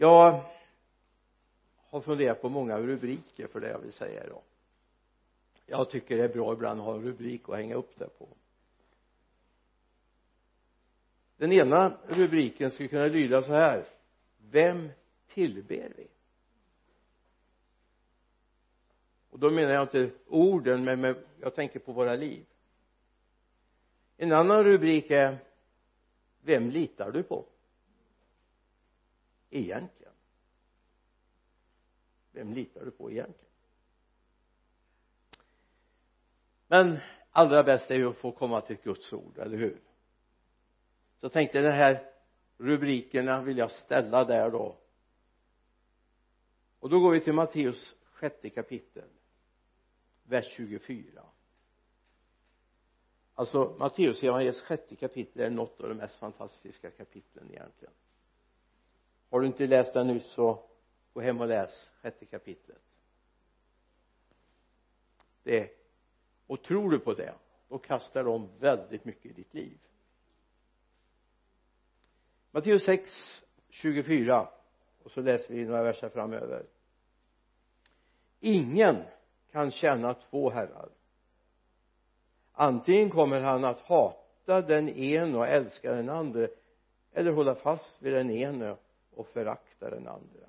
jag har funderat på många rubriker för det jag vill säga idag. Jag tycker det är bra ibland att ha en rubrik att hänga upp det på. Den ena rubriken skulle kunna lyda så här. Vem tillber vi? Och då menar jag inte orden men, men jag tänker på våra liv. En annan rubrik är vem litar du på? Egentligen? Vem litar du på egentligen? Men allra bäst är ju att få komma till Guds ord, eller hur? Så jag tänkte den här rubrikerna vill jag ställa där då. Och då går vi till Matteus sjätte kapitel vers 24 alltså Matteus evangeliets sjätte kapitel är något av de mest fantastiska kapitlen egentligen har du inte läst den nyss så gå hem och läs sjätte kapitlet. Det och tror du på det då kastar de väldigt mycket i ditt liv. Matteus 6 24 och så läser vi några verser framöver. Ingen kan tjäna två herrar. Antingen kommer han att hata den ene och älska den andra eller hålla fast vid den ene och förakta den andra.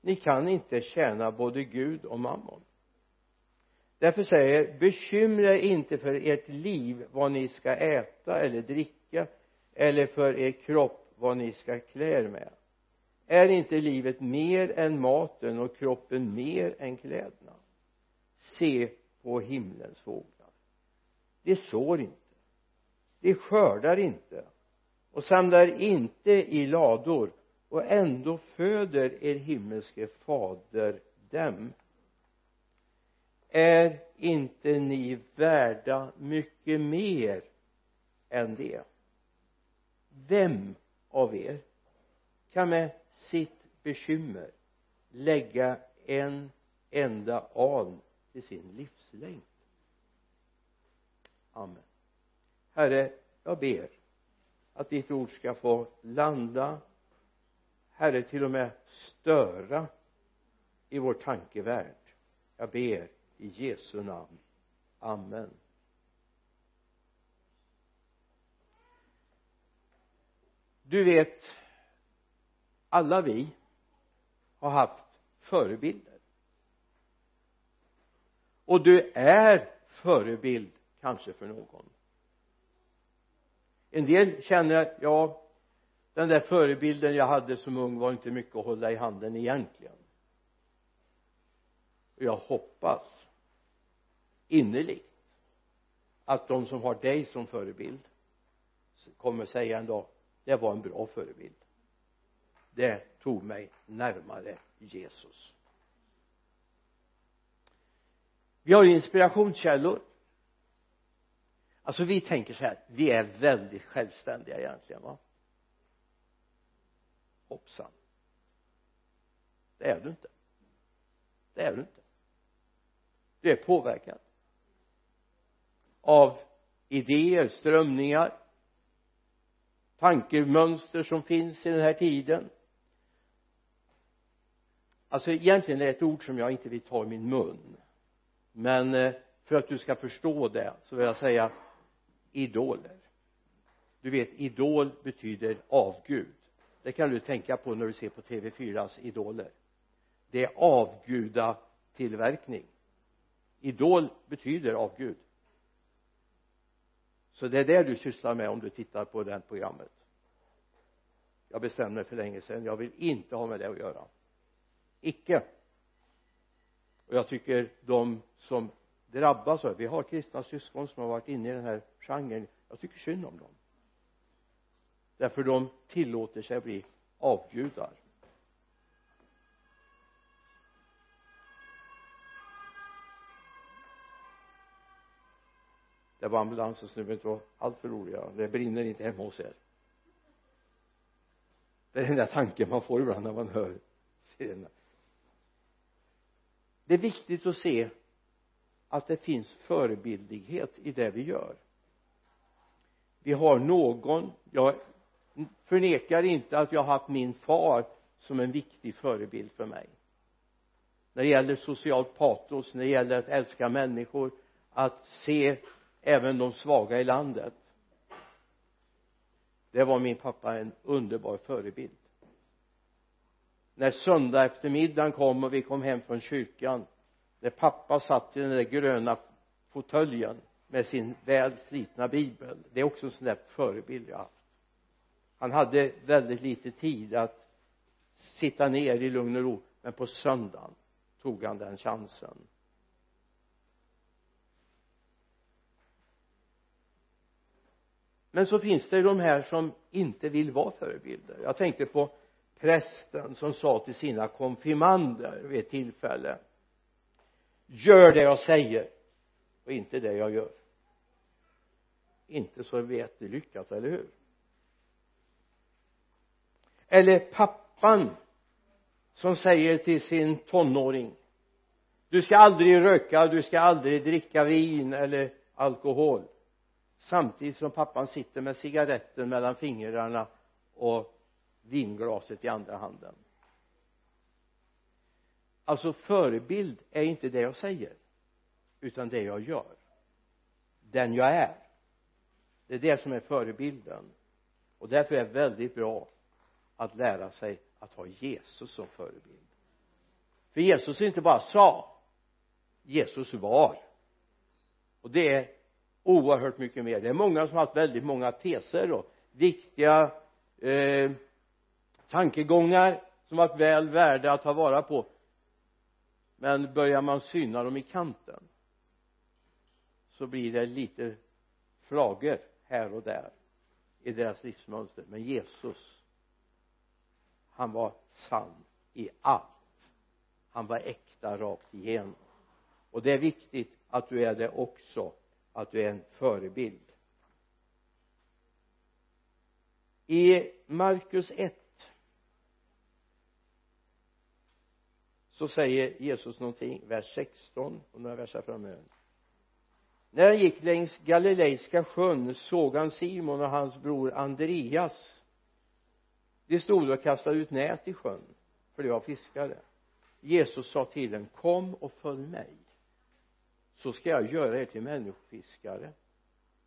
Ni kan inte tjäna både Gud och mammon. Därför säger bekymra er inte för ert liv vad ni ska äta eller dricka eller för er kropp vad ni ska klä er med. Är inte livet mer än maten och kroppen mer än kläderna? Se på himlens fåglar. De sår inte. De skördar inte. Och samlar inte i lador och ändå föder er himmelske fader dem. Är inte ni värda mycket mer än det? Vem av er kan med sitt bekymmer lägga en enda aln till sin livslängd? Amen. Herre jag ber att ditt ord ska få landa herre till och med störa i vår tankevärld. Jag ber i Jesu namn. Amen. Du vet alla vi har haft förebilder. Och du är förebild kanske för någon. En del känner att ja den där förebilden jag hade som ung var inte mycket att hålla i handen egentligen. Och jag hoppas innerligt att de som har dig som förebild kommer säga en dag det var en bra förebild. Det tog mig närmare Jesus. Vi har inspirationskällor. Alltså vi tänker så här vi är väldigt självständiga egentligen va? Hoppsan. Det är du inte. Det är du inte. Du är påverkad av idéer, strömningar tankemönster som finns i den här tiden. Alltså egentligen är det ett ord som jag inte vill ta i min mun. Men eh, för att du ska förstå det så vill jag säga idoler. Du vet idol betyder avgud det kan du tänka på när du ser på TV4s idoler. Det är avgudatillverkning. Idol betyder avgud. Så det är det du sysslar med om du tittar på det programmet. Jag bestämde mig för länge sedan. Jag vill inte ha med det att göra. Icke. Och jag tycker de som drabbas av vi har kristna syskon som har varit inne i den här genren. Jag tycker synd om dem därför de tillåter sig att bli avgudar. Det var ambulansen så nu behöver inte vara alltför roliga. Det brinner inte hemma hos er. Det är den där tanken man får ibland när man hör sirenerna det är viktigt att se att det finns förebildlighet i det vi gör. Vi har någon jag förnekar inte att jag har haft min far som en viktig förebild för mig. När det gäller socialt patos, när det gäller att älska människor att se även de svaga i landet. Det var min pappa en underbar förebild. När söndag eftermiddagen kom och vi kom hem från kyrkan när pappa satt i den där gröna fåtöljen med sin väl slitna bibel det är också en sån där förebild jag haft han hade väldigt lite tid att sitta ner i lugn och ro men på söndagen tog han den chansen. Men så finns det ju de här som inte vill vara förebilder. Jag tänkte på prästen som sa till sina konfirmander vid ett tillfälle gör det jag säger och inte det jag gör. Inte så vet det lyckat, eller hur? Eller pappan som säger till sin tonåring du ska aldrig röka, du ska aldrig dricka vin eller alkohol. Samtidigt som pappan sitter med cigaretten mellan fingrarna och vinglaset i andra handen. Alltså förebild är inte det jag säger utan det jag gör. Den jag är. Det är det som är förebilden. Och därför är det väldigt bra att lära sig att ha Jesus som förebild. För Jesus inte bara sa Jesus var. Och det är oerhört mycket mer. Det är många som har haft väldigt många teser och viktiga eh, tankegångar som varit väl värda att ta vara på. Men börjar man syna dem i kanten så blir det lite flagor här och där i deras livsmönster. Men Jesus han var sann i allt. Han var äkta rakt igenom. Och det är viktigt att du är det också att du är en förebild. I Markus 1 så säger Jesus någonting vers 16 och några verser framöver. När han gick längs galileiska sjön såg han Simon och hans bror Andreas de stod och kastade ut nät i sjön för de var fiskare. Jesus sa till dem kom och följ mig så ska jag göra er till människofiskare.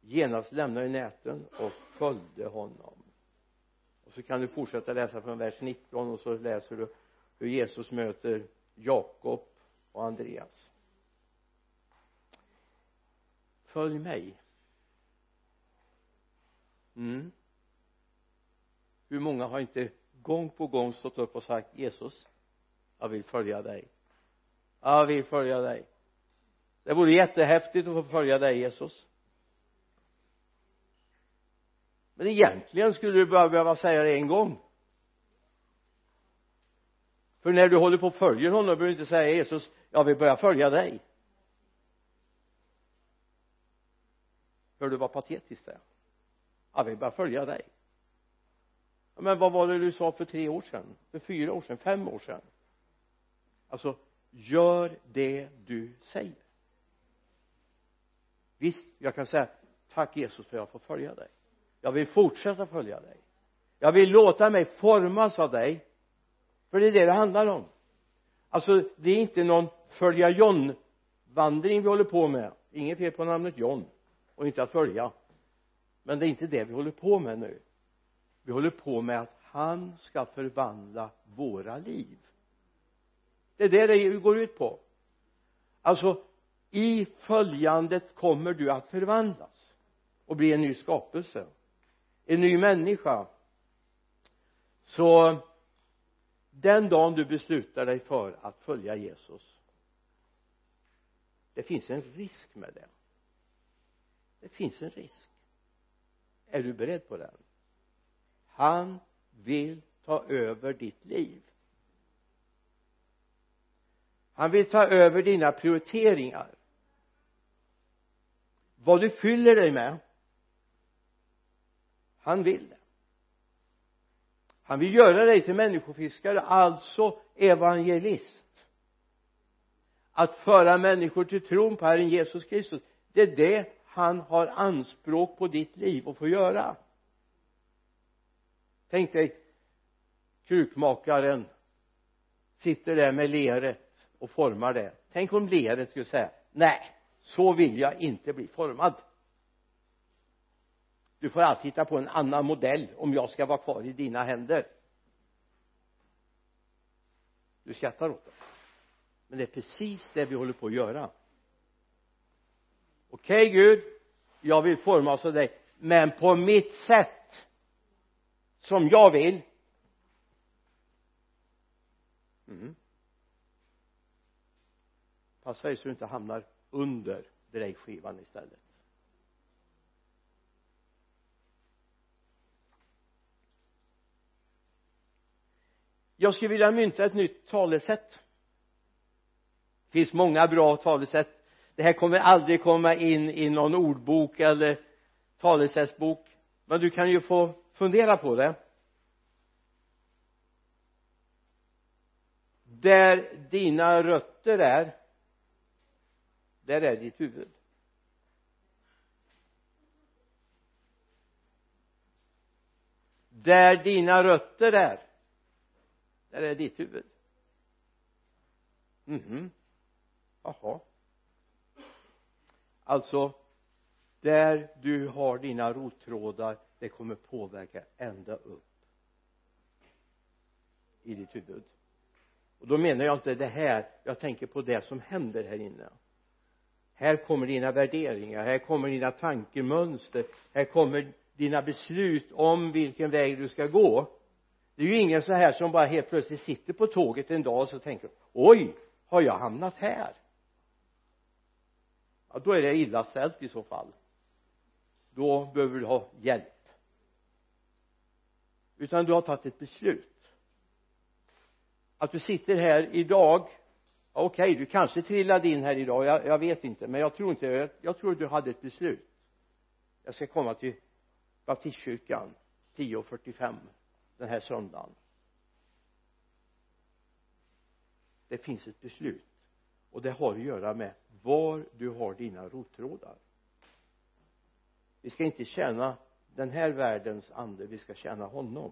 Genast lämnade näten och följde honom. Och så kan du fortsätta läsa från vers 19 och så läser du hur Jesus möter Jakob och Andreas. Följ mig. Mm hur många har inte gång på gång stått upp och sagt Jesus jag vill följa dig. Jag vill följa dig. Det vore jättehäftigt att få följa dig Jesus. Men egentligen skulle du bara behöva säga det en gång. För när du håller på och följer honom behöver du inte säga Jesus jag vill börja följa dig. Hör du vad patetiskt det är? Jag vill bara följa dig men vad var det du sa för tre år sedan? För fyra år sedan, fem år sedan? Alltså gör det du säger. Visst jag kan säga tack Jesus för att jag får följa dig. Jag vill fortsätta följa dig. Jag vill låta mig formas av dig. För det är det det handlar om. Alltså det är inte någon följa John vandring vi håller på med. Inget fel på namnet John och inte att följa. Men det är inte det vi håller på med nu vi håller på med att han ska förvandla våra liv. Det är det det går ut på. Alltså i följandet kommer du att förvandlas och bli en ny skapelse en ny människa. Så den dagen du beslutar dig för att följa Jesus det finns en risk med det. Det finns en risk. Är du beredd på den? Han vill ta över ditt liv. Han vill ta över dina prioriteringar. Vad du fyller dig med han vill det. Han vill göra dig till människofiskare alltså evangelist. Att föra människor till tron på Herren Jesus Kristus det är det han har anspråk på ditt liv att få göra tänk dig krukmakaren sitter där med leret och formar det. Tänk om leret skulle säga nej så vill jag inte bli formad. Du får alltid hitta på en annan modell om jag ska vara kvar i dina händer. Du skrattar åt det men det är precis det vi håller på att göra. Okej okay, Gud jag vill formas av dig men på mitt sätt som jag vill. Mm. passa dig så du inte hamnar under drejskivan istället. Jag skulle vilja mynta ett nytt talesätt. Det finns många bra talesätt. Det här kommer aldrig komma in i någon ordbok eller talesättsbok. Men du kan ju få fundera på det. Där dina rötter är där är ditt huvud. Där dina rötter är där är ditt huvud. Mhm. Jaha. Alltså där du har dina rottrådar det kommer påverka ända upp i ditt huvud. Och då menar jag inte det här jag tänker på det som händer här inne. Här kommer dina värderingar här kommer dina tankemönster här kommer dina beslut om vilken väg du ska gå. Det är ju ingen så här som bara helt plötsligt sitter på tåget en dag och så tänker oj har jag hamnat här? Ja, då är det illa ställt i så fall. Då behöver du ha hjälp utan du har tagit ett beslut. Att du sitter här idag okej okay, du kanske trillade in här idag jag, jag vet inte men jag tror inte jag, jag tror du hade ett beslut. Jag ska komma till baptistkyrkan 10.45 den här söndagen. Det finns ett beslut och det har att göra med var du har dina rottrådar. Vi ska inte tjäna den här världens ande vi ska tjäna honom.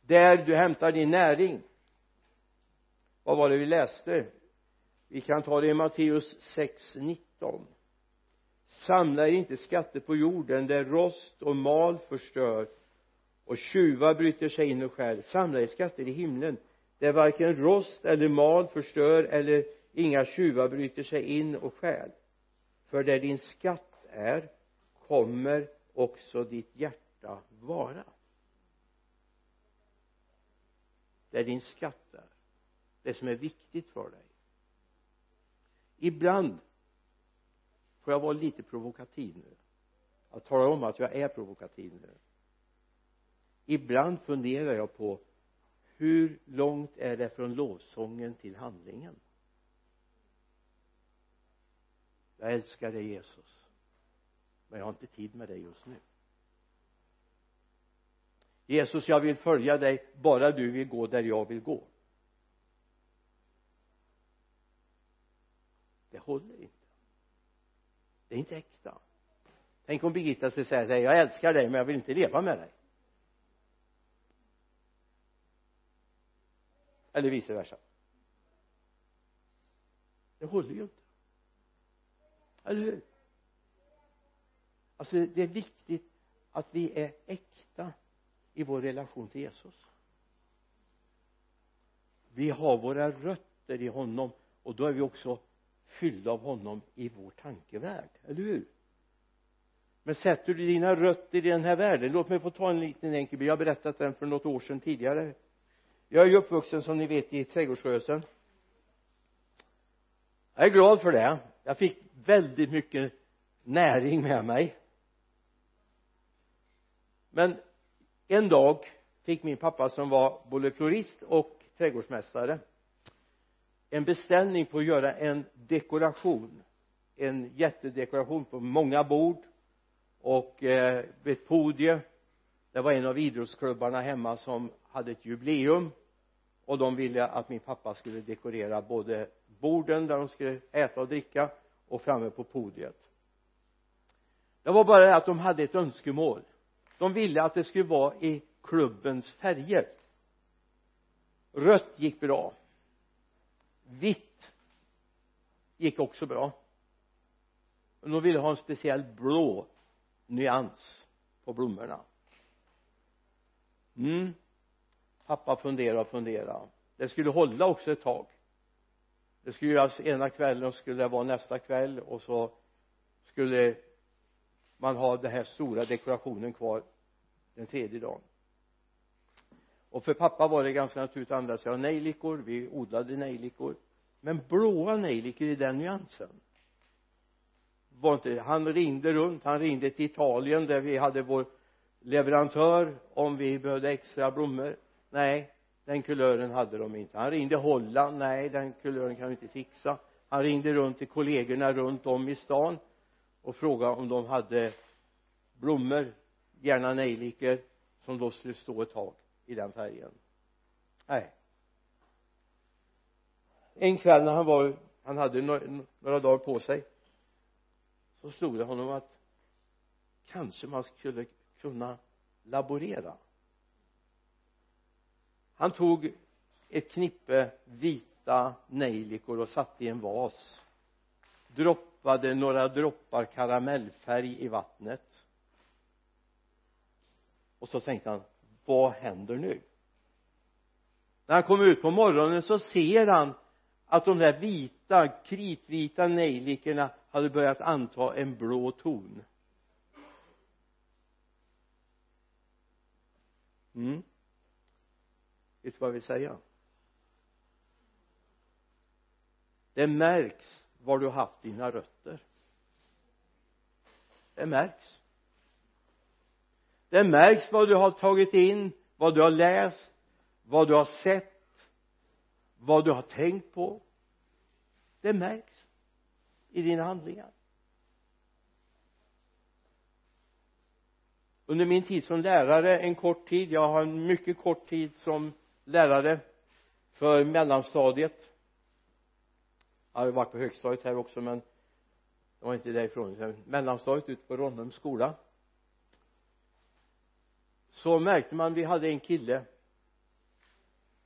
Där du hämtar din näring. Vad var det vi läste? Vi kan ta det i Matteus 6, 19 samla er inte skatter på jorden där rost och mal förstör och tjuvar bryter sig in och stjäl samla er skatter i himlen där varken rost eller mal förstör eller inga tjuvar bryter sig in och stjäl för där din skatt är kommer också ditt hjärta vara. Där din skatt är det som är viktigt för dig. Ibland får jag vara lite provokativ nu. Jag talar om att jag är provokativ nu. Ibland funderar jag på hur långt är det från lovsången till handlingen? Jag älskar dig Jesus men jag har inte tid med dig just nu. Jesus jag vill följa dig bara du vill gå där jag vill gå. Det håller inte. Det är inte äkta. Tänk om Birgitta skulle säga dig jag älskar dig men jag vill inte leva med dig. Eller vice versa. Det håller ju inte. Eller hur? Alltså det är viktigt att vi är äkta i vår relation till Jesus. Vi har våra rötter i honom och då är vi också fyllda av honom i vår tankevärld, eller hur? Men sätter du dina rötter i den här världen? Låt mig få ta en liten enkel bild. Jag har berättat den för något år sedan tidigare. Jag är ju uppvuxen som ni vet i trädgårdsrörelsen. Jag är glad för det. Jag fick väldigt mycket näring med mig men en dag fick min pappa som var både florist och trädgårdsmästare en beställning på att göra en dekoration en jättedekoration på många bord och eh, ett podie. Det var en av idrottsklubbarna hemma som hade ett jubileum och de ville att min pappa skulle dekorera både borden där de skulle äta och dricka och framme på podiet. Det var bara det att de hade ett önskemål de ville att det skulle vara i klubbens färger. Rött gick bra. Vitt gick också bra. Men de ville ha en speciell blå nyans på blommorna. Mm. Pappa funderade och funderade det skulle hålla också ett tag. Det skulle göras ena kvällen och skulle det vara nästa kväll och så skulle man har den här stora dekorationen kvar den tredje dagen. Och för pappa var det ganska naturligt att använda sig av nejlikor vi odlade nejlikor. Men blåa nejlikor i den nyansen var inte han ringde runt han ringde till Italien där vi hade vår leverantör om vi behövde extra blommor. Nej den kulören hade de inte. Han ringde Holland. Nej den kulören kan vi inte fixa. Han ringde runt till kollegorna runt om i stan och frågade om de hade blommor gärna nejlikor som då skulle stå ett tag i den färgen. Nej. En kväll när han var han hade några, dagar på sig så slog det honom att kanske man skulle kunna laborera. Han tog ett knippe vita nejlikor och satte i en vas droppade några droppar karamellfärg i vattnet. Och så tänkte han vad händer nu? När han kom ut på morgonen så ser han att de där vita kritvita nejlikorna hade börjat anta en blå ton. Mm. Vet du vad jag vill säga det märks var du har haft dina rötter. Det märks. Det märks vad du har tagit in vad du har läst vad du har sett vad du har tänkt på. Det märks i dina handlingar. Under min tid som lärare en kort tid jag har en mycket kort tid som lärare för mellanstadiet jag har varit på högstadiet här också men det var inte därifrån. Mellanstadiet ute på Ronnums skola. Så märkte man vi hade en kille.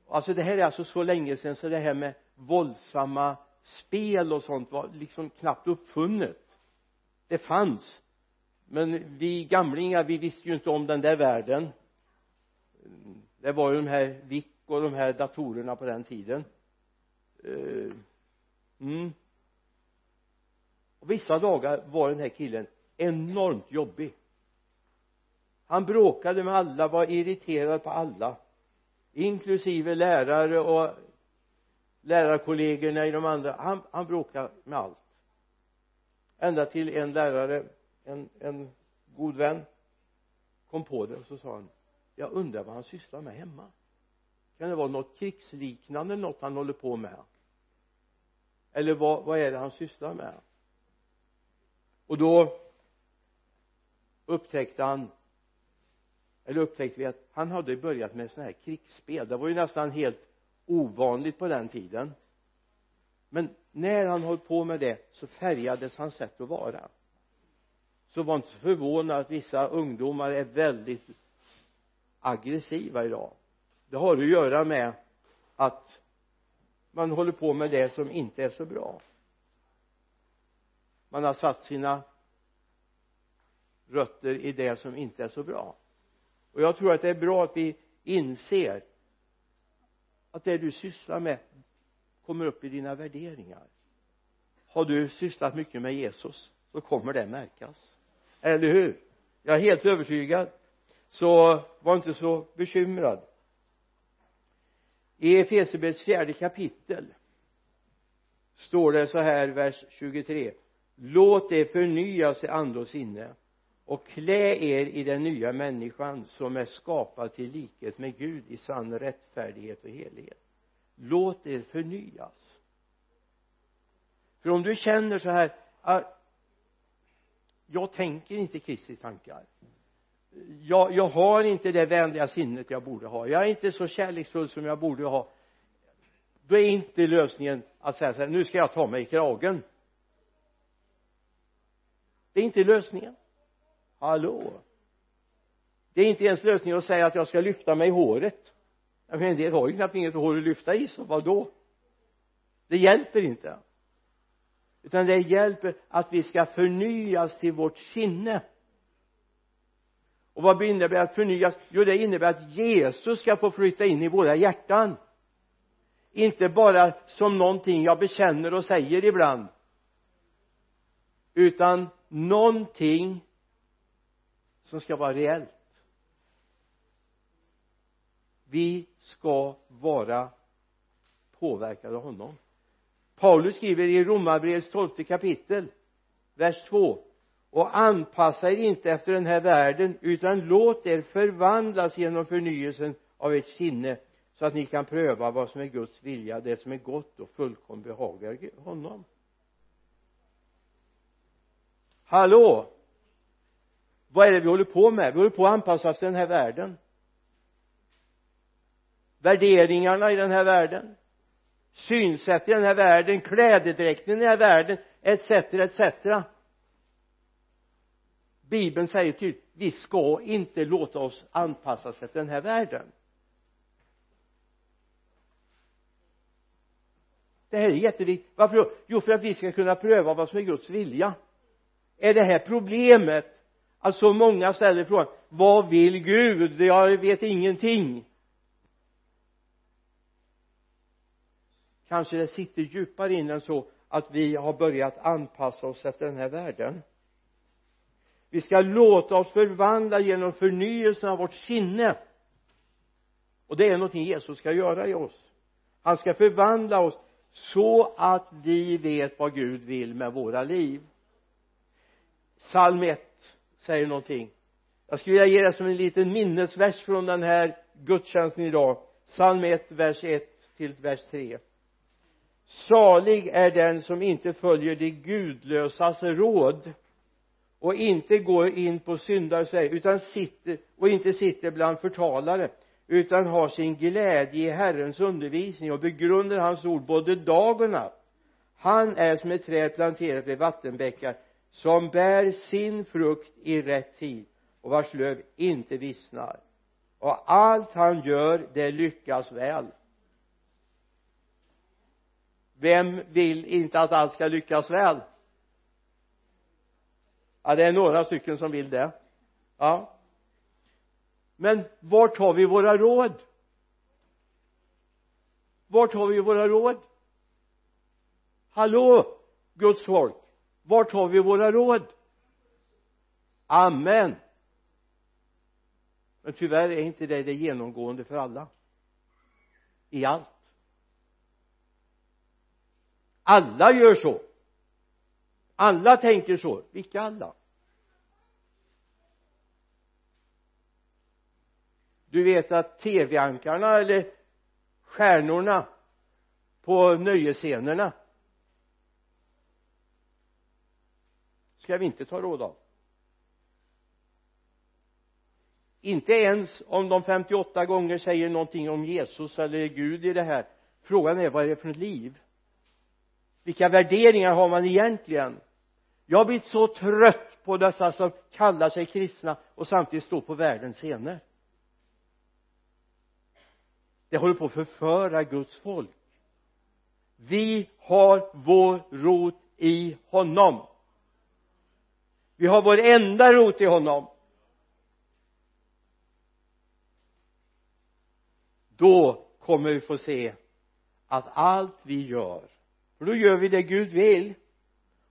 Alltså det här är alltså så länge sedan så det här med våldsamma spel och sånt var liksom knappt uppfunnet. Det fanns. Men vi gamlingar vi visste ju inte om den där världen. Det var ju de här vick och de här datorerna på den tiden. Eh, mm. Och vissa dagar var den här killen enormt jobbig. Han bråkade med alla var irriterad på alla inklusive lärare och lärarkollegorna i de andra. Han, han bråkade med allt. Ända till en lärare en, en god vän kom på det och så sa han jag undrar vad han sysslar med hemma. Kan det vara något krigsliknande något han håller på med eller vad, vad är det han sysslar med? Och då upptäckte han eller upptäckte vi att han hade börjat med sådana här krigsspel. Det var ju nästan helt ovanligt på den tiden. Men när han höll på med det så färgades hans sätt att vara. Så var inte förvånad att vissa ungdomar är väldigt aggressiva idag. Det har att göra med att man håller på med det som inte är så bra. Man har satt sina rötter i det som inte är så bra. Och jag tror att det är bra att vi inser att det du sysslar med kommer upp i dina värderingar. Har du sysslat mycket med Jesus så kommer det märkas. Eller hur? Jag är helt övertygad. Så var inte så bekymrad i Efesierbrevets fjärde kapitel står det så här vers 23 låt er förnyas i ande och sinne och klä er i den nya människan som är skapad till likhet med Gud i sann rättfärdighet och helighet. Låt er förnyas. För om du känner så här att jag tänker inte Kristi tankar jag, jag har inte det vänliga sinnet jag borde ha. Jag är inte så kärleksfull som jag borde ha. Då är inte lösningen att säga så här nu ska jag ta mig i kragen. Det är inte lösningen. Hallå? Det är inte ens lösningen att säga att jag ska lyfta mig i håret. Jag menar en del har ju knappt inget hår att lyfta i så vad då det hjälper inte. Utan det hjälper att vi ska förnyas till vårt sinne och vad innebär att förnyas jo det innebär att Jesus ska få flytta in i våra hjärtan. Inte bara som någonting jag bekänner och säger ibland utan någonting som ska vara reellt. Vi ska vara påverkade av honom. Paulus skriver i romarbrevets tolfte kapitel vers 2 och anpassa er inte efter den här världen utan låt er förvandlas genom förnyelsen av ert sinne så att ni kan pröva vad som är Guds vilja det som är gott och fullkomligt behagar honom. Hallå? Vad är det vi håller på med? Vi håller på att anpassa oss till den här världen. Värderingarna i den här världen synsätt i den här världen klädedräkten i den här världen etc etc bibeln säger tydligt vi ska inte låta oss anpassas efter den här världen. Det här är jätteviktigt. Varför då? Jo för att vi ska kunna pröva vad som är Guds vilja. Är det här problemet? Att så många ställer frågan vad vill Gud? Jag vet ingenting. Kanske det sitter djupare in än så att vi har börjat anpassa oss efter den här världen vi ska låta oss förvandla genom förnyelsen av vårt sinne. Och det är någonting Jesus ska göra i oss. Han ska förvandla oss så att vi vet vad Gud vill med våra liv. Psalm 1 säger någonting. Jag skulle vilja ge det som en liten minnesvers från den här gudstjänsten idag. Psalm 1 vers 1 till vers 3 salig är den som inte följer de gudlösas råd och inte går in på syndare och säger utan sitter och inte sitter bland förtalare utan har sin glädje i Herrens undervisning och begrundar hans ord både dag och natt. Han är som ett träd planterat vid vattenbäckar som bär sin frukt i rätt tid och vars löv inte vissnar. Och allt han gör det lyckas väl. Vem vill inte att allt ska lyckas väl? Ja det är några stycken som vill det. Ja. Men vart har vi våra råd? Vart har vi våra råd? Hallå Guds folk. Vart har vi våra råd? Amen. Men tyvärr är inte det det genomgående för alla. I allt. Alla gör så alla tänker så. Vilka alla? Du vet att tv-ankarna eller stjärnorna på nöjesscenerna ska vi inte ta råd av. Inte ens om de 58 gånger säger någonting om Jesus eller Gud i det här. Frågan är vad är det för ett liv? Vilka värderingar har man egentligen? Jag har blivit så trött på dessa som kallar sig kristna och samtidigt står på världens scener det håller på att förföra Guds folk. Vi har vår rot i honom. Vi har vår enda rot i honom. Då kommer vi få se att allt vi gör för då gör vi det Gud vill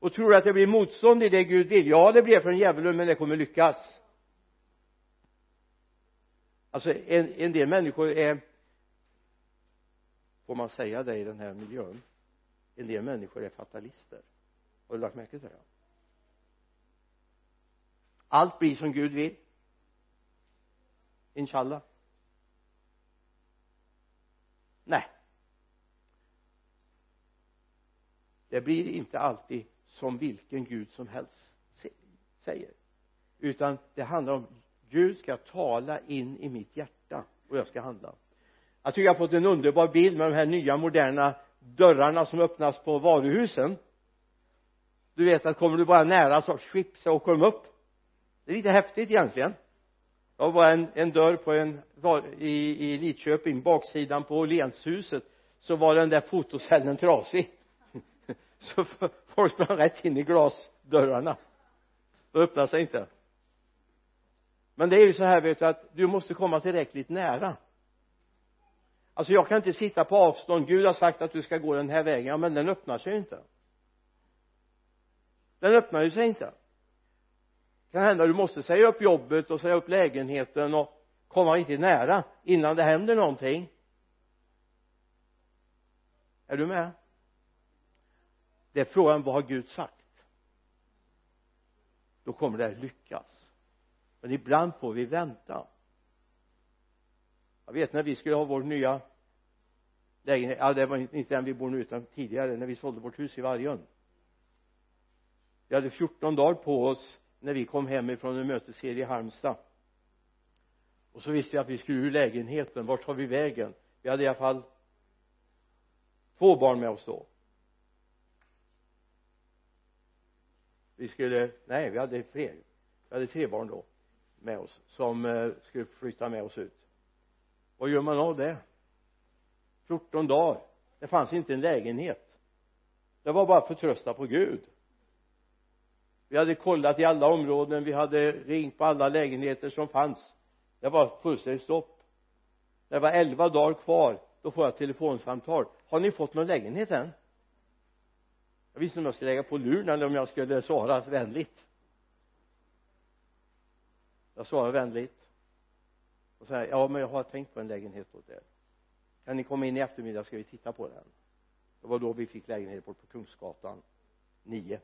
och tror att det blir motstånd i det Gud vill? Ja det blir från djävulen men det kommer lyckas. Alltså en, en del människor är får man säga det i den här miljön? En del människor är fatalister. Har du lagt märke till det? Allt blir som Gud vill. Inshallah. Nej. Det blir inte alltid som vilken Gud som helst säger. Utan det handlar om Gud ska tala in i mitt hjärta och jag ska handla. Jag tycker jag har fått en underbar bild med de här nya moderna dörrarna som öppnas på varuhusen. Du vet att kommer du bara nära så skipsa och kom upp. Det är lite häftigt egentligen. Det var en, en dörr på en i, i Lidköping baksidan på Åhlénshuset så var den där fotocellen trasig. så folk sprang rätt in i glasdörrarna. Då öppnade sig inte. Men det är ju så här vet du att du måste komma tillräckligt nära. Alltså jag kan inte sitta på avstånd. Gud har sagt att du ska gå den här vägen. Ja men den öppnar sig ju inte. Den öppnar ju sig inte. Det kan hända du måste säga upp jobbet och säga upp lägenheten och komma riktigt nära innan det händer någonting. Är du med? Det är frågan vad har Gud sagt? Då kommer det att lyckas. Men ibland får vi vänta. Jag vet när vi skulle ha vår nya lägenhet, ja det var inte den vi bor nu utan tidigare när vi sålde vårt hus i Vargön. Vi hade 14 dagar på oss när vi kom hem ifrån en mötesserie i Halmstad. Och så visste jag att vi skulle ur lägenheten. Vart tar vi vägen? Vi hade i alla fall två barn med oss då. Vi skulle nej vi hade fler. Vi hade tre barn då med oss som eh, skulle flytta med oss ut. Vad gör man av det? 14 dagar. Det fanns inte en lägenhet. Det var bara att förtrösta på Gud. Vi hade kollat i alla områden. Vi hade ringt på alla lägenheter som fanns. Det var fullständigt stopp. Det var elva dagar kvar. Då får jag ett telefonsamtal. Har ni fått någon lägenhet än? Jag visste inte om jag skulle lägga på luren eller om jag skulle svara vänligt. Jag svarade vänligt. Och sa ja men jag har tänkt på en lägenhet åt er. Kan ni komma in i eftermiddag ska vi titta på den. Det var då vi fick lägenhet på Kungsgatan 9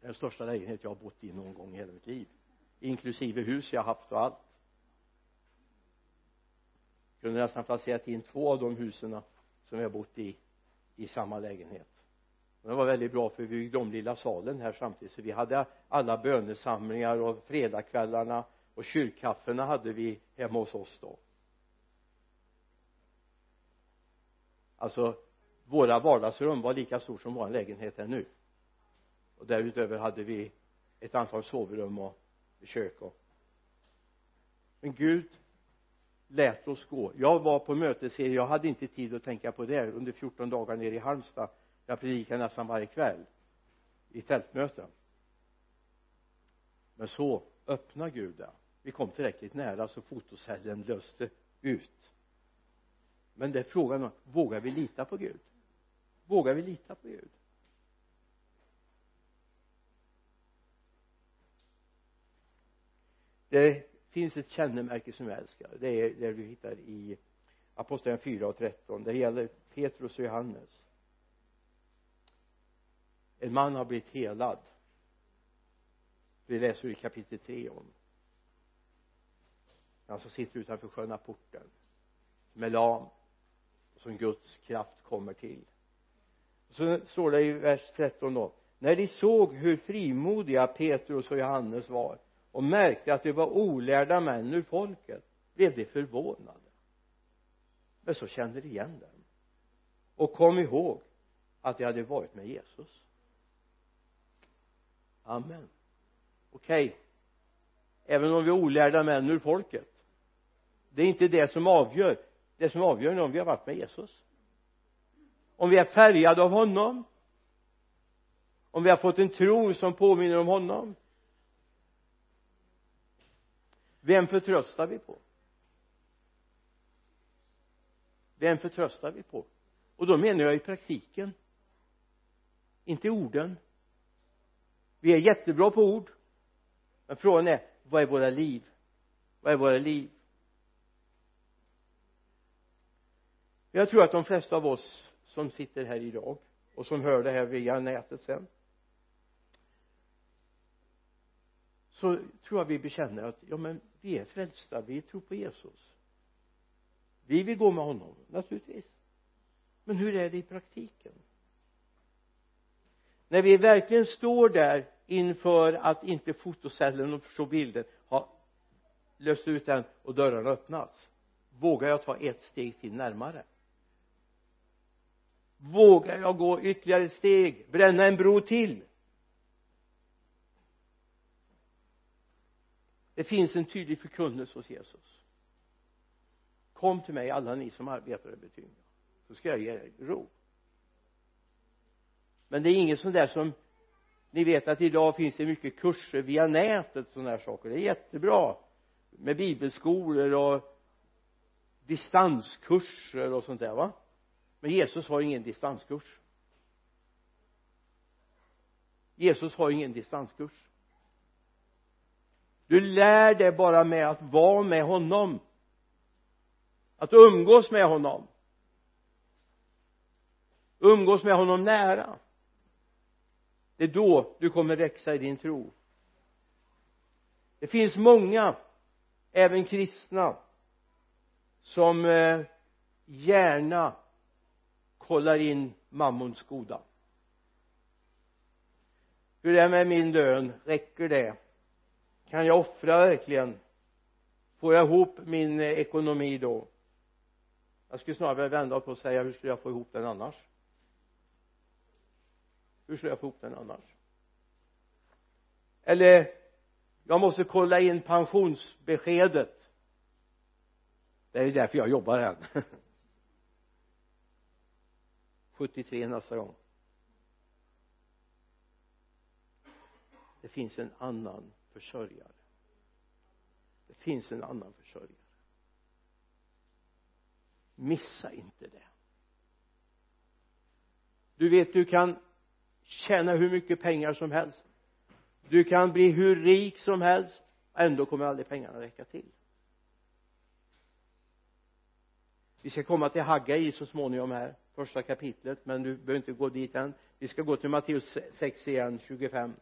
den största lägenhet jag har bott i någon gång i hela mitt liv inklusive hus jag haft och allt. Kunde nästan placerat in två av de husen som jag har bott i i samma lägenhet det var väldigt bra för vi byggde om lilla salen här samtidigt. Så vi hade alla bönesamlingar och fredagskvällarna och kyrkkaffena hade vi hemma hos oss då. Alltså våra vardagsrum var lika stort som vår lägenhet är nu. Och därutöver hade vi ett antal sovrum och kök och men Gud lät oss gå. Jag var på mötesserie. Jag hade inte tid att tänka på det under 14 dagar nere i Halmstad jag predikade nästan varje kväll i tältmöten. Men så öppna Gud det. Vi kom tillräckligt nära så fotocellen löste ut. Men det är frågan om vågar vi lita på Gud? Vågar vi lita på Gud? Det finns ett kännemärke som jag älskar. Det är det vi hittar i apostlagärningarna 4 och 13 det gäller Petrus och Johannes en man har blivit helad. Vi läser i kapitel 3 om. Han som sitter utanför sköna porten. Som är lam som Guds kraft kommer till. Så står det i vers 13 då. När de såg hur frimodiga Petrus och Johannes var och märkte att de var olärda män ur folket blev de förvånade. Men så kände de igen dem och kom ihåg att de hade varit med Jesus amen. Okej. Okay. även om vi är olärda män ur folket. Det är inte det som avgör. Det som avgör är om vi har varit med Jesus. Om vi är färgade av honom. Om vi har fått en tro som påminner om honom. Vem förtröstar vi på? Vem förtröstar vi på? Och då menar jag i praktiken. Inte i orden vi är jättebra på ord. Men frågan är vad är våra liv? Vad är våra liv? Jag tror att de flesta av oss som sitter här idag och som hör det här via nätet sen så tror jag vi bekänner att ja men vi är frälsta, vi tror på Jesus. Vi vill gå med honom naturligtvis. Men hur är det i praktiken? När vi verkligen står där inför att inte fotocellen och så bilden har löst ut den och dörrarna öppnats vågar jag ta ett steg till närmare? Vågar jag gå ytterligare ett steg bränna en bro till? Det finns en tydlig förkunnelse hos Jesus. Kom till mig alla ni som arbetar i är så ska jag ge er ro. Men det är inget sånt där som ni vet att idag finns det mycket kurser via nätet och sådana här saker. Det är jättebra med bibelskolor och distanskurser och sånt där va? Men Jesus har ingen distanskurs. Jesus har ingen distanskurs. Du lär dig bara med att vara med honom. Att umgås med honom. Umgås med honom nära det är då du kommer växa i din tro. Det finns många även kristna som eh, gärna kollar in mammons goda. Hur är det med min lön räcker det? Kan jag offra verkligen? Får jag ihop min eh, ekonomi då? Jag skulle snarare vilja vända på och säga hur skulle jag få ihop den annars? Hur skulle jag få ihop den annars? Eller jag måste kolla in pensionsbeskedet. Det är ju därför jag jobbar här. 73 nästa gång. Det finns en annan försörjare. Det finns en annan försörjare. Missa inte det. Du vet du kan tjäna hur mycket pengar som helst. Du kan bli hur rik som helst. Ändå kommer aldrig pengarna räcka till. Vi ska komma till Haggai så småningom här första kapitlet men du behöver inte gå dit än. Vi ska gå till Matteus 6 igen 25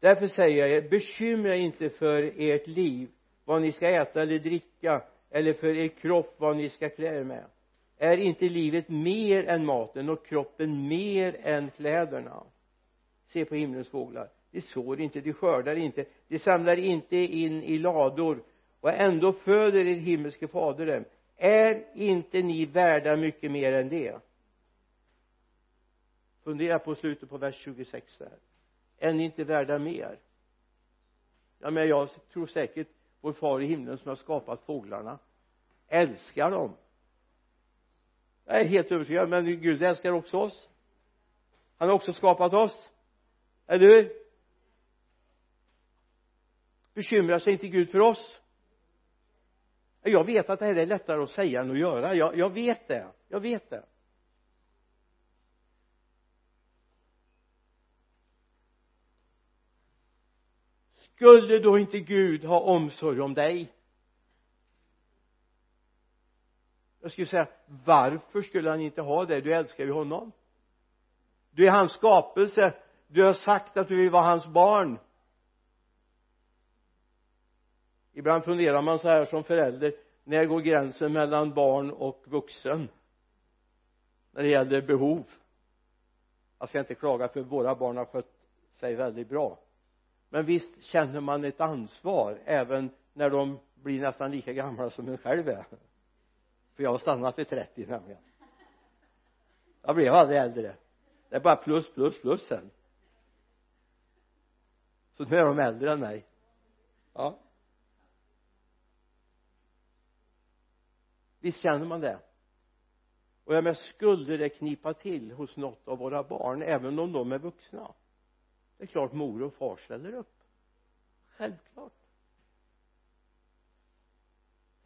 därför säger jag er bekymra inte för ert liv vad ni ska äta eller dricka eller för er kropp vad ni ska klä er med är inte livet mer än maten och kroppen mer än kläderna? Se på himlens fåglar. De sår inte, de skördar inte de samlar inte in i lador. Och ändå föder er himmelske fader dem. Är inte ni värda mycket mer än det? Fundera på slutet på vers 26 där. Är ni inte värda mer? Ja men jag tror säkert vår far i himlen som har skapat fåglarna älskar dem jag är helt övertygad men Gud älskar också oss. Han har också skapat oss. Eller hur? Bekymrar sig inte Gud för oss? Jag vet att det här är lättare att säga än att göra. Jag, jag vet det. Jag vet det. Skulle då inte Gud ha omsorg om dig? Jag skulle säga varför skulle han inte ha det? Du älskar ju honom. Du är hans skapelse. Du har sagt att du vill vara hans barn. Ibland funderar man så här som förälder när går gränsen mellan barn och vuxen? När det gäller behov. Jag ska inte klaga för våra barn har skött sig väldigt bra. Men visst känner man ett ansvar även när de blir nästan lika gamla som en själv är för jag har stannat vid 30 nämligen. Jag blev aldrig äldre. Det är bara plus plus plus sen. Så nu är de äldre än mig. Ja. Visst känner man det? Och jag menar skulle det knipa till hos något av våra barn även om de är vuxna? Det är klart mor och far ställer upp. Självklart.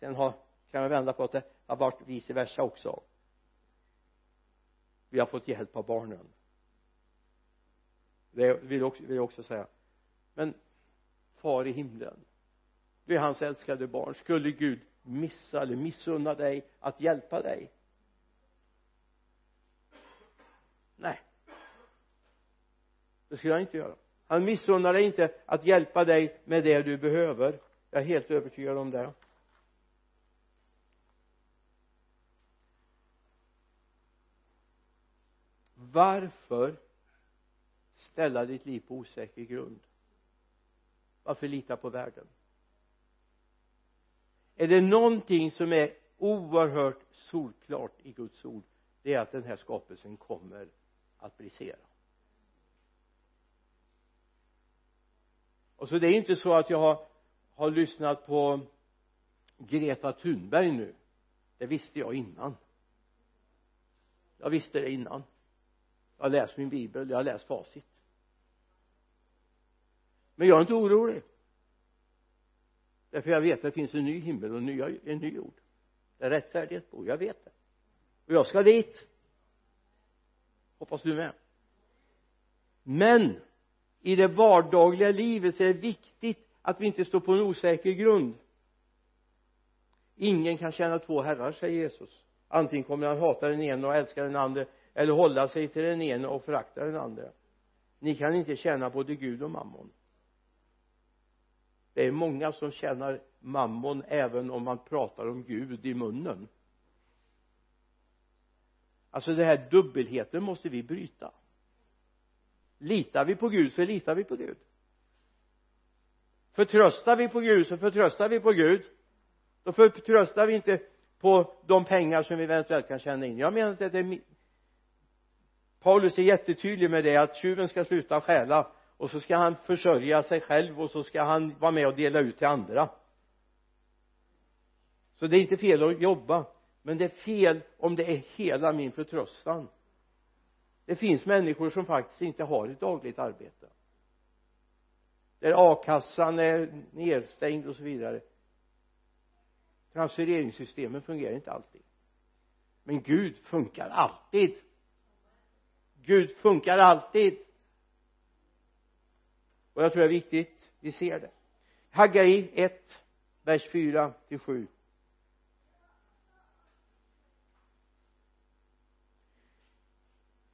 Sen har, kan jag vända på att det har varit vice versa också. Vi har fått hjälp av barnen. Det vill jag också, vill jag också säga. Men far i himlen du är hans älskade barn. Skulle Gud missa eller missunna dig att hjälpa dig? Nej. Det skulle han inte göra. Han missunnar dig inte att hjälpa dig med det du behöver. Jag är helt övertygad om det. Varför ställa ditt liv på osäker grund? Varför lita på världen? Är det någonting som är oerhört solklart i Guds ord det är att den här skapelsen kommer att brisera. Och så det är inte så att jag har, har lyssnat på Greta Thunberg nu. Det visste jag innan. Jag visste det innan jag har läst min bibel, jag har läst facit. Men jag är inte orolig därför jag vet att det finns en ny himmel och en ny, en ny jord. Där rättfärdighet bor, jag vet det. Och jag ska dit. Hoppas du med. Men i det vardagliga livet så är det viktigt att vi inte står på en osäker grund. Ingen kan tjäna två herrar säger Jesus. Antingen kommer han hata den ene och älska den andra eller hålla sig till den ene och förakta den andra ni kan inte tjäna både Gud och mammon. Det är många som tjänar mammon även om man pratar om Gud i munnen. Alltså den här dubbelheten måste vi bryta. Litar vi på Gud så litar vi på Gud. Förtröstar vi på Gud så förtröstar vi på Gud. Då förtröstar vi inte på de pengar som vi eventuellt kan tjäna in. Jag menar att det är Paulus är jättetydlig med det att tjuven ska sluta stjäla och så ska han försörja sig själv och så ska han vara med och dela ut till andra. Så det är inte fel att jobba men det är fel om det är hela min förtröstan. Det finns människor som faktiskt inte har ett dagligt arbete. Där a-kassan är nedstängd och så vidare. Transfereringssystemen fungerar inte alltid. Men Gud funkar alltid. Gud funkar alltid. Och jag tror det är viktigt vi ser det. Hagai 1 vers 4 till 7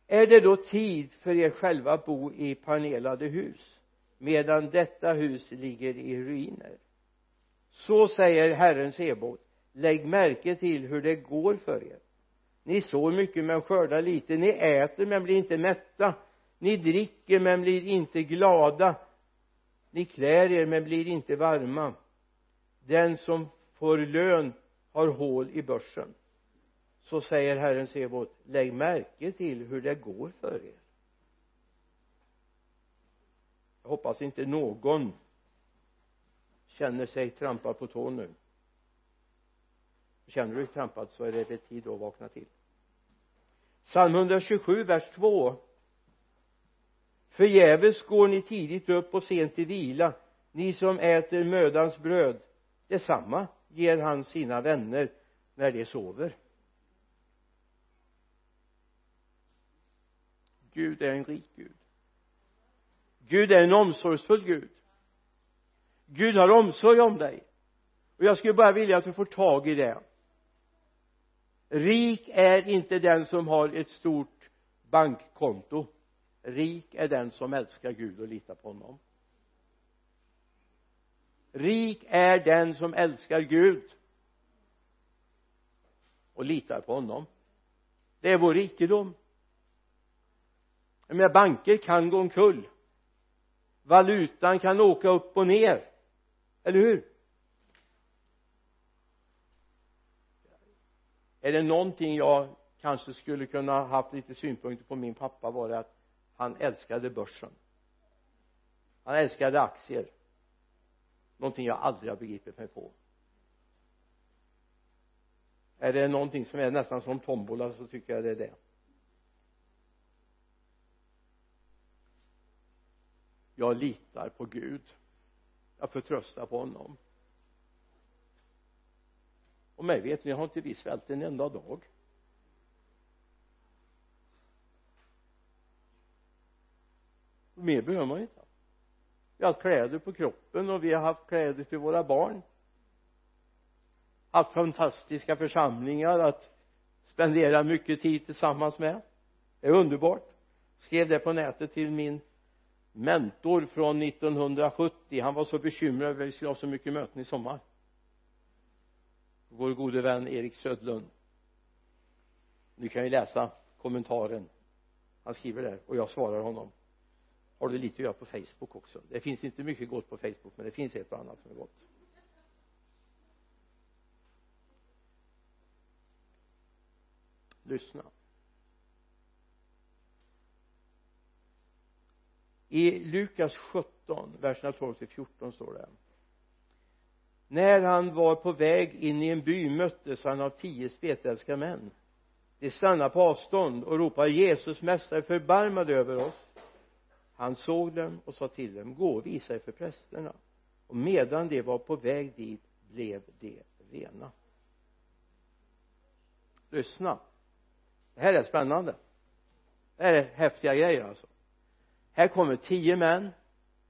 är det då tid för er själva att bo i panelade hus medan detta hus ligger i ruiner? Så säger Herren Sebot lägg märke till hur det går för er ni sår mycket men skördar lite. Ni äter men blir inte mätta. Ni dricker men blir inte glada. Ni klär er men blir inte varma. Den som får lön har hål i börsen. Så säger Herren Sebot lägg märke till hur det går för er. Jag hoppas inte någon känner sig trampad på tå nu. Känner du dig trampad så är det tid att vakna till psalm 127 vers 2 förgäves går ni tidigt upp och sent till vila ni som äter mödans bröd. Detsamma ger han sina vänner när de sover. Gud är en rik Gud. Gud är en omsorgsfull Gud. Gud har omsorg om dig. Och jag skulle bara vilja att du får tag i det rik är inte den som har ett stort bankkonto. Rik är den som älskar Gud och litar på honom. Rik är den som älskar Gud och litar på honom. Det är vår rikedom. Jag menar banker kan gå omkull. Valutan kan åka upp och ner. Eller hur? Är det någonting jag kanske skulle kunna haft lite synpunkter på min pappa var det att han älskade börsen. Han älskade aktier. Någonting jag aldrig har begripit mig på. Är det någonting som är nästan som tombola så tycker jag det är det. Jag litar på Gud. Jag förtröstar på honom och mig vet ni har inte vi svält en enda dag. Mer behöver man inte. Vi har haft kläder på kroppen och vi har haft kläder till våra barn. Haft fantastiska församlingar att spendera mycket tid tillsammans med. Det är underbart. Skrev det på nätet till min mentor från 1970 han var så bekymrad över att vi skulle ha så mycket möten i sommar vår gode vän Erik Södlund. Ni kan ju läsa kommentaren. Han skriver där och jag svarar honom. Har det lite att göra på Facebook också? Det finns inte mycket gott på Facebook men det finns ett och annat som är gott. Lyssna. I Lukas 17 verserna 12 till 14 står det när han var på väg in i en by möttes han av tio spetälska män. De stannade på avstånd och ropade Jesus mästare förbarma dig över oss. Han såg dem och sa till dem gå och visa er för prästerna. Och medan de var på väg dit blev de rena. Lyssna. Det här är spännande. Det här är häftiga grejer alltså. Här kommer tio män.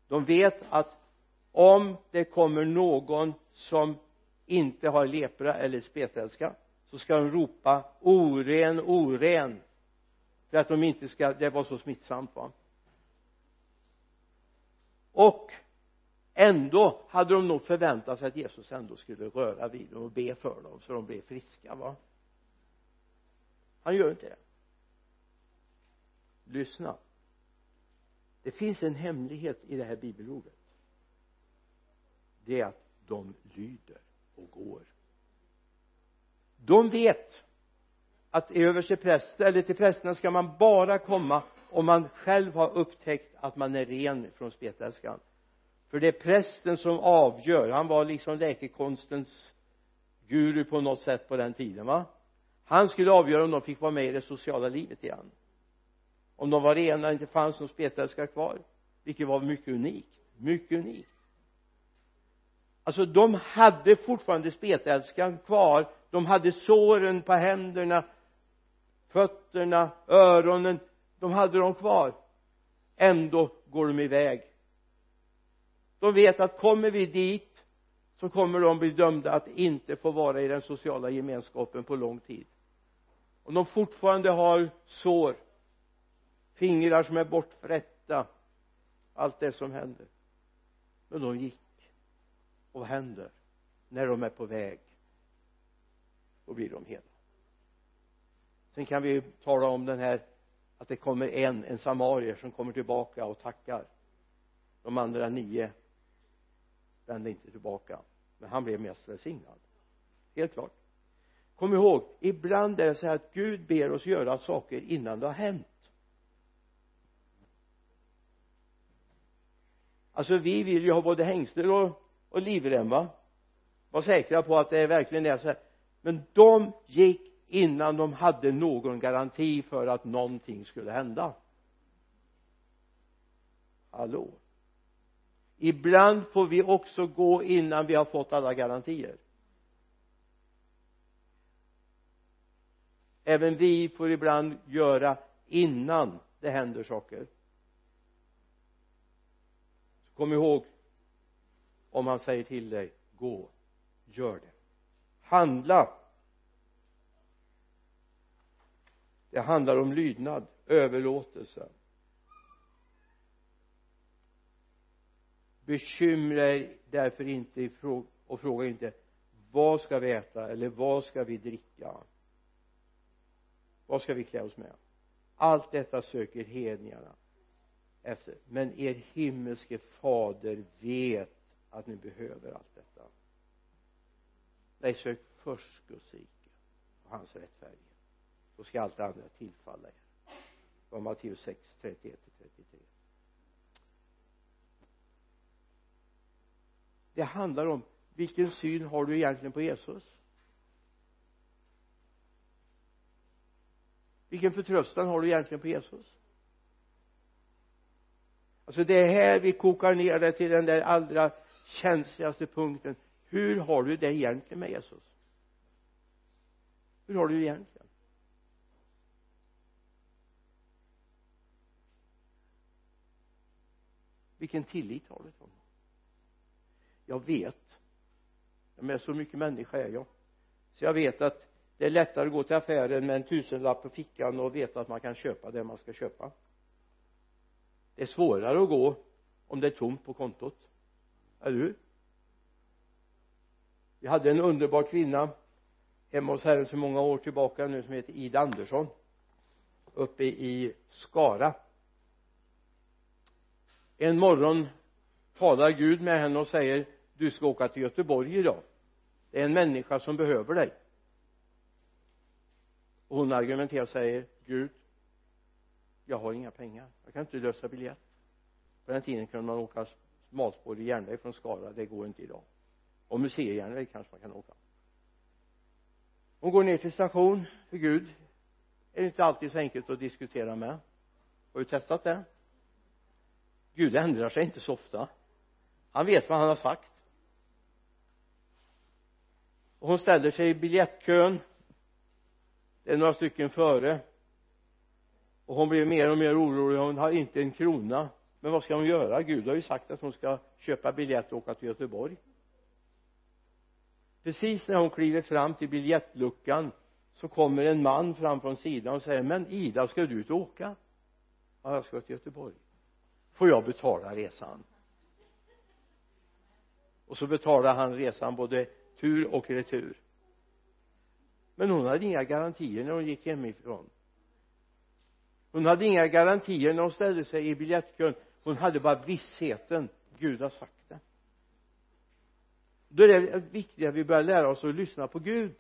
De vet att om det kommer någon som inte har lepra eller spetälska så ska de ropa oren, oren för att de inte ska, det var så smittsamt va. Och ändå hade de nog förväntat sig att Jesus ändå skulle röra vid dem och be för dem så de blev friska va. Han gör inte det. Lyssna. Det finns en hemlighet i det här bibelordet. Det är att de lyder och går. De vet att överstepräster eller till prästerna ska man bara komma om man själv har upptäckt att man är ren från spetälskan. För det är prästen som avgör. Han var liksom läkekonstens guru på något sätt på den tiden va? Han skulle avgöra om de fick vara med i det sociala livet igen. Om de var rena och inte fanns någon spetälska kvar vilket var mycket unikt. Mycket unikt alltså de hade fortfarande spetälskan kvar. De hade såren på händerna fötterna, öronen. De hade dem kvar. Ändå går de iväg. De vet att kommer vi dit så kommer de bli dömda att inte få vara i den sociala gemenskapen på lång tid. Om de fortfarande har sår fingrar som är bortfrätta allt det som händer. Men de gick och vad händer när de är på väg? Då blir de hela. Sen kan vi tala om den här att det kommer en, en samarier som kommer tillbaka och tackar. De andra nio vände inte tillbaka men han blev mest välsignad. Helt klart. Kom ihåg ibland är det så här att Gud ber oss göra saker innan det har hänt. Alltså vi vill ju ha både hängslen och, och livrem va? Var säkra på att det verkligen är så här men de gick innan de hade någon garanti för att någonting skulle hända. Hallå? Ibland får vi också gå innan vi har fått alla garantier. Även vi får ibland göra innan det händer saker. Kom ihåg om han säger till dig gå gör det. Handla. Det handlar om lydnad överlåtelse. Bekymra er därför inte och fråga inte vad ska vi äta eller vad ska vi dricka? Vad ska vi klä oss med? Allt detta söker hedningarna efter. Men er himmelske fader vet att ni behöver allt detta. Nej sök först Guds rike och hans rättfärdighet. Då ska allt det andra tillfalla er. Var Matteus 6, 31 33 det handlar om vilken syn har du egentligen på Jesus? Vilken förtröstan har du egentligen på Jesus? Alltså det är här vi kokar ner det till den där allra känsligaste punkten. Hur har du det egentligen med Jesus? Hur har du det egentligen? Vilken tillit har du till honom? Jag vet. Men så mycket människa är jag. Så jag vet att det är lättare att gå till affären med en tusenlapp på fickan och veta att man kan köpa det man ska köpa. Det är svårare att gå om det är tomt på kontot eller hur vi hade en underbar kvinna hemma hos herren så många år tillbaka nu som heter Ida Andersson uppe i Skara. En morgon talar Gud med henne och säger du ska åka till Göteborg idag. Det är en människa som behöver dig. Och hon argumenterar och säger Gud jag har inga pengar. Jag kan inte lösa biljett. På den tiden kunde man åka smalspårig järnväg från Skara det går inte idag. Och museijärnväg kanske man kan åka. Hon går ner till station för Gud. Är det inte alltid så enkelt att diskutera med. Har du testat det? Gud ändrar sig inte så ofta. Han vet vad han har sagt. Och hon ställer sig i biljettkön. Det är några stycken före. Och hon blir mer och mer orolig. Hon har inte en krona men vad ska hon göra? Gud har ju sagt att hon ska köpa biljett och åka till Göteborg. Precis när hon kliver fram till biljettluckan så kommer en man fram från sidan och säger men Ida ska du ut och åka? Ja jag ska till Göteborg. Får jag betala resan? Och så betalar han resan både tur och retur. Men hon hade inga garantier när hon gick hemifrån. Hon hade inga garantier när hon ställde sig i biljettkön hon hade bara vissheten. Gud har sagt det. Då är det viktigt att vi börjar lära oss att lyssna på Gud.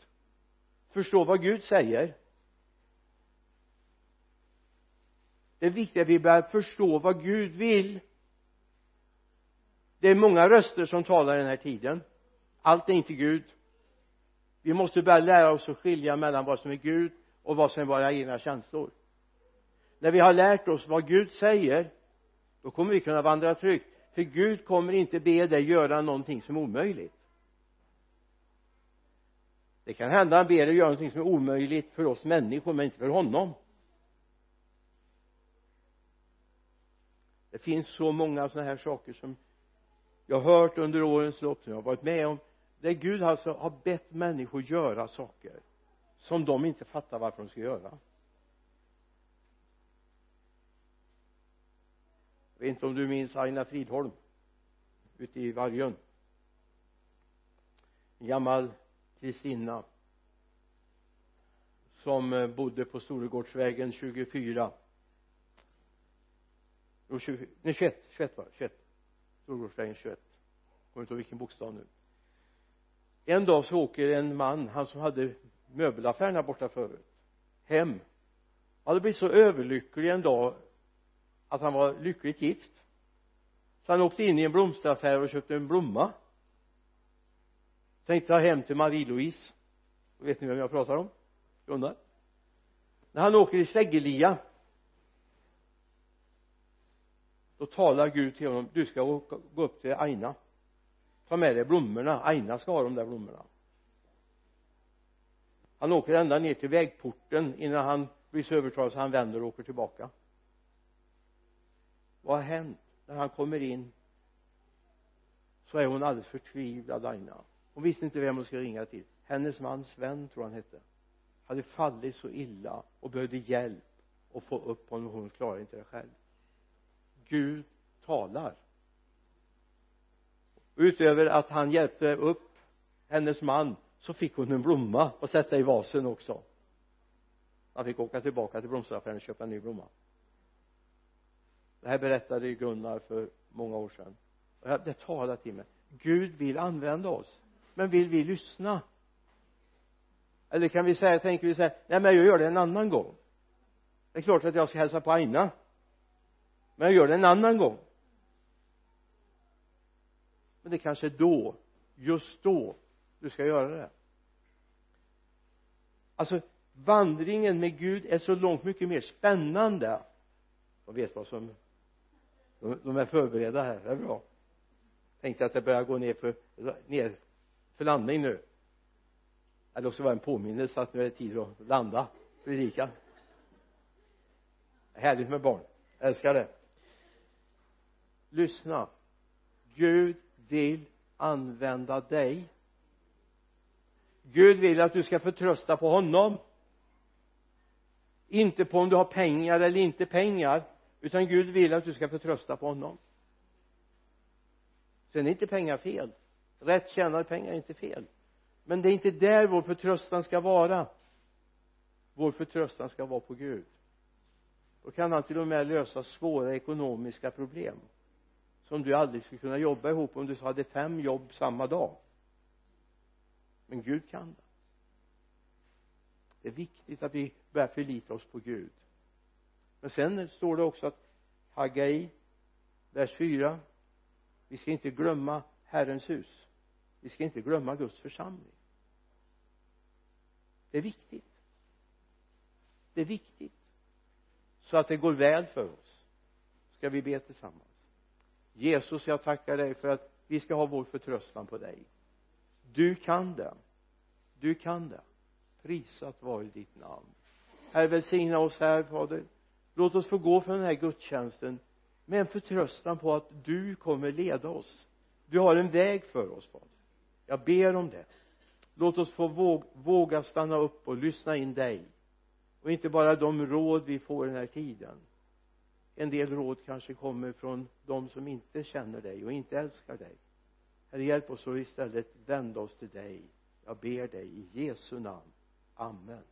Förstå vad Gud säger. Det är viktigt att vi börjar förstå vad Gud vill. Det är många röster som talar i den här tiden. Allt är inte Gud. Vi måste börja lära oss att skilja mellan vad som är Gud och vad som är våra egna känslor. När vi har lärt oss vad Gud säger då kommer vi kunna vandra tryggt. För Gud kommer inte be dig göra någonting som är omöjligt. Det kan hända han ber dig göra någonting som är omöjligt för oss människor men inte för honom. Det finns så många sådana här saker som jag har hört under årens lopp som jag har varit med om där Gud alltså har bett människor göra saker som de inte fattar varför de ska göra. Vet inte om du minns Aina Fridholm ute i Vargön? En gammal Kristina som eh, bodde på Storegårdsvägen 24 jo 20, nej 21, 21 var 21 Storgårdsvägen 21 kommer inte ihåg vilken bokstav nu. En dag så åker en man, han som hade möbelaffären här borta förut hem. Han hade blivit så överlycklig en dag att han var lyckligt gift. Så han åkte in i en blomsteraffär och köpte en blomma. Tänkte ta hem till Marie-Louise. Vet ni vem jag pratar om? Gunnar när han åker i Släggelia då talar Gud till honom du ska åka, gå upp till Aina. Ta med dig blommorna. Aina ska ha de där blommorna. Han åker ända ner till vägporten innan han blir så övertalad så han vänder och åker tillbaka vad har hänt? När han kommer in så är hon alldeles förtvivlad Aina. Hon visste inte vem hon skulle ringa till. Hennes man Sven tror han hette hade fallit så illa och behövde hjälp att få upp honom hon klarade inte det själv. Gud talar. Utöver att han hjälpte upp hennes man så fick hon en blomma att sätta i vasen också. Han fick åka tillbaka till blomsteraffären och köpa en ny blomma det här berättade ju Gunnar för många år sedan. Och det talade till mig. Gud vill använda oss men vill vi lyssna? Eller kan vi säga, tänker vi säga nej men jag gör det en annan gång. Det är klart att jag ska hälsa på Aina men jag gör det en annan gång. Men det kanske är då just då du ska göra det. Alltså vandringen med Gud är så långt mycket mer spännande. De vet vad som de, är förberedda här, det är bra. Tänkte att det börjar gå ner för ner för landning nu. Eller också var det en påminnelse att nu är det tid att landa predika. Härligt med barn. Jag älskar det. Lyssna. Gud vill använda dig. Gud vill att du ska förtrösta på honom. Inte på om du har pengar eller inte pengar utan Gud vill att du ska förtrösta på honom. Sen är inte pengar fel. Rätt tjänade pengar är inte fel. Men det är inte där vår förtröstan ska vara. Vår förtröstan ska vara på Gud. Då kan han till och med lösa svåra ekonomiska problem som du aldrig skulle kunna jobba ihop om du hade fem jobb samma dag. Men Gud kan det. Det är viktigt att vi börjar förlita oss på Gud men sen står det också att Hagai vers 4 vi ska inte glömma Herrens hus. Vi ska inte glömma Guds församling. Det är viktigt. Det är viktigt. Så att det går väl för oss ska vi be tillsammans. Jesus jag tackar dig för att vi ska ha vår förtröstan på dig. Du kan det. Du kan det. Prisat vare ditt namn. Herre välsigna oss här fader låt oss få gå från den här gudstjänsten med en förtröstan på att du kommer leda oss. Du har en väg för oss fader. Jag ber om det. Låt oss få våga stanna upp och lyssna in dig. Och inte bara de råd vi får den här tiden. En del råd kanske kommer från de som inte känner dig och inte älskar dig. Herre hjälp oss att istället vända oss till dig. Jag ber dig i Jesu namn. Amen.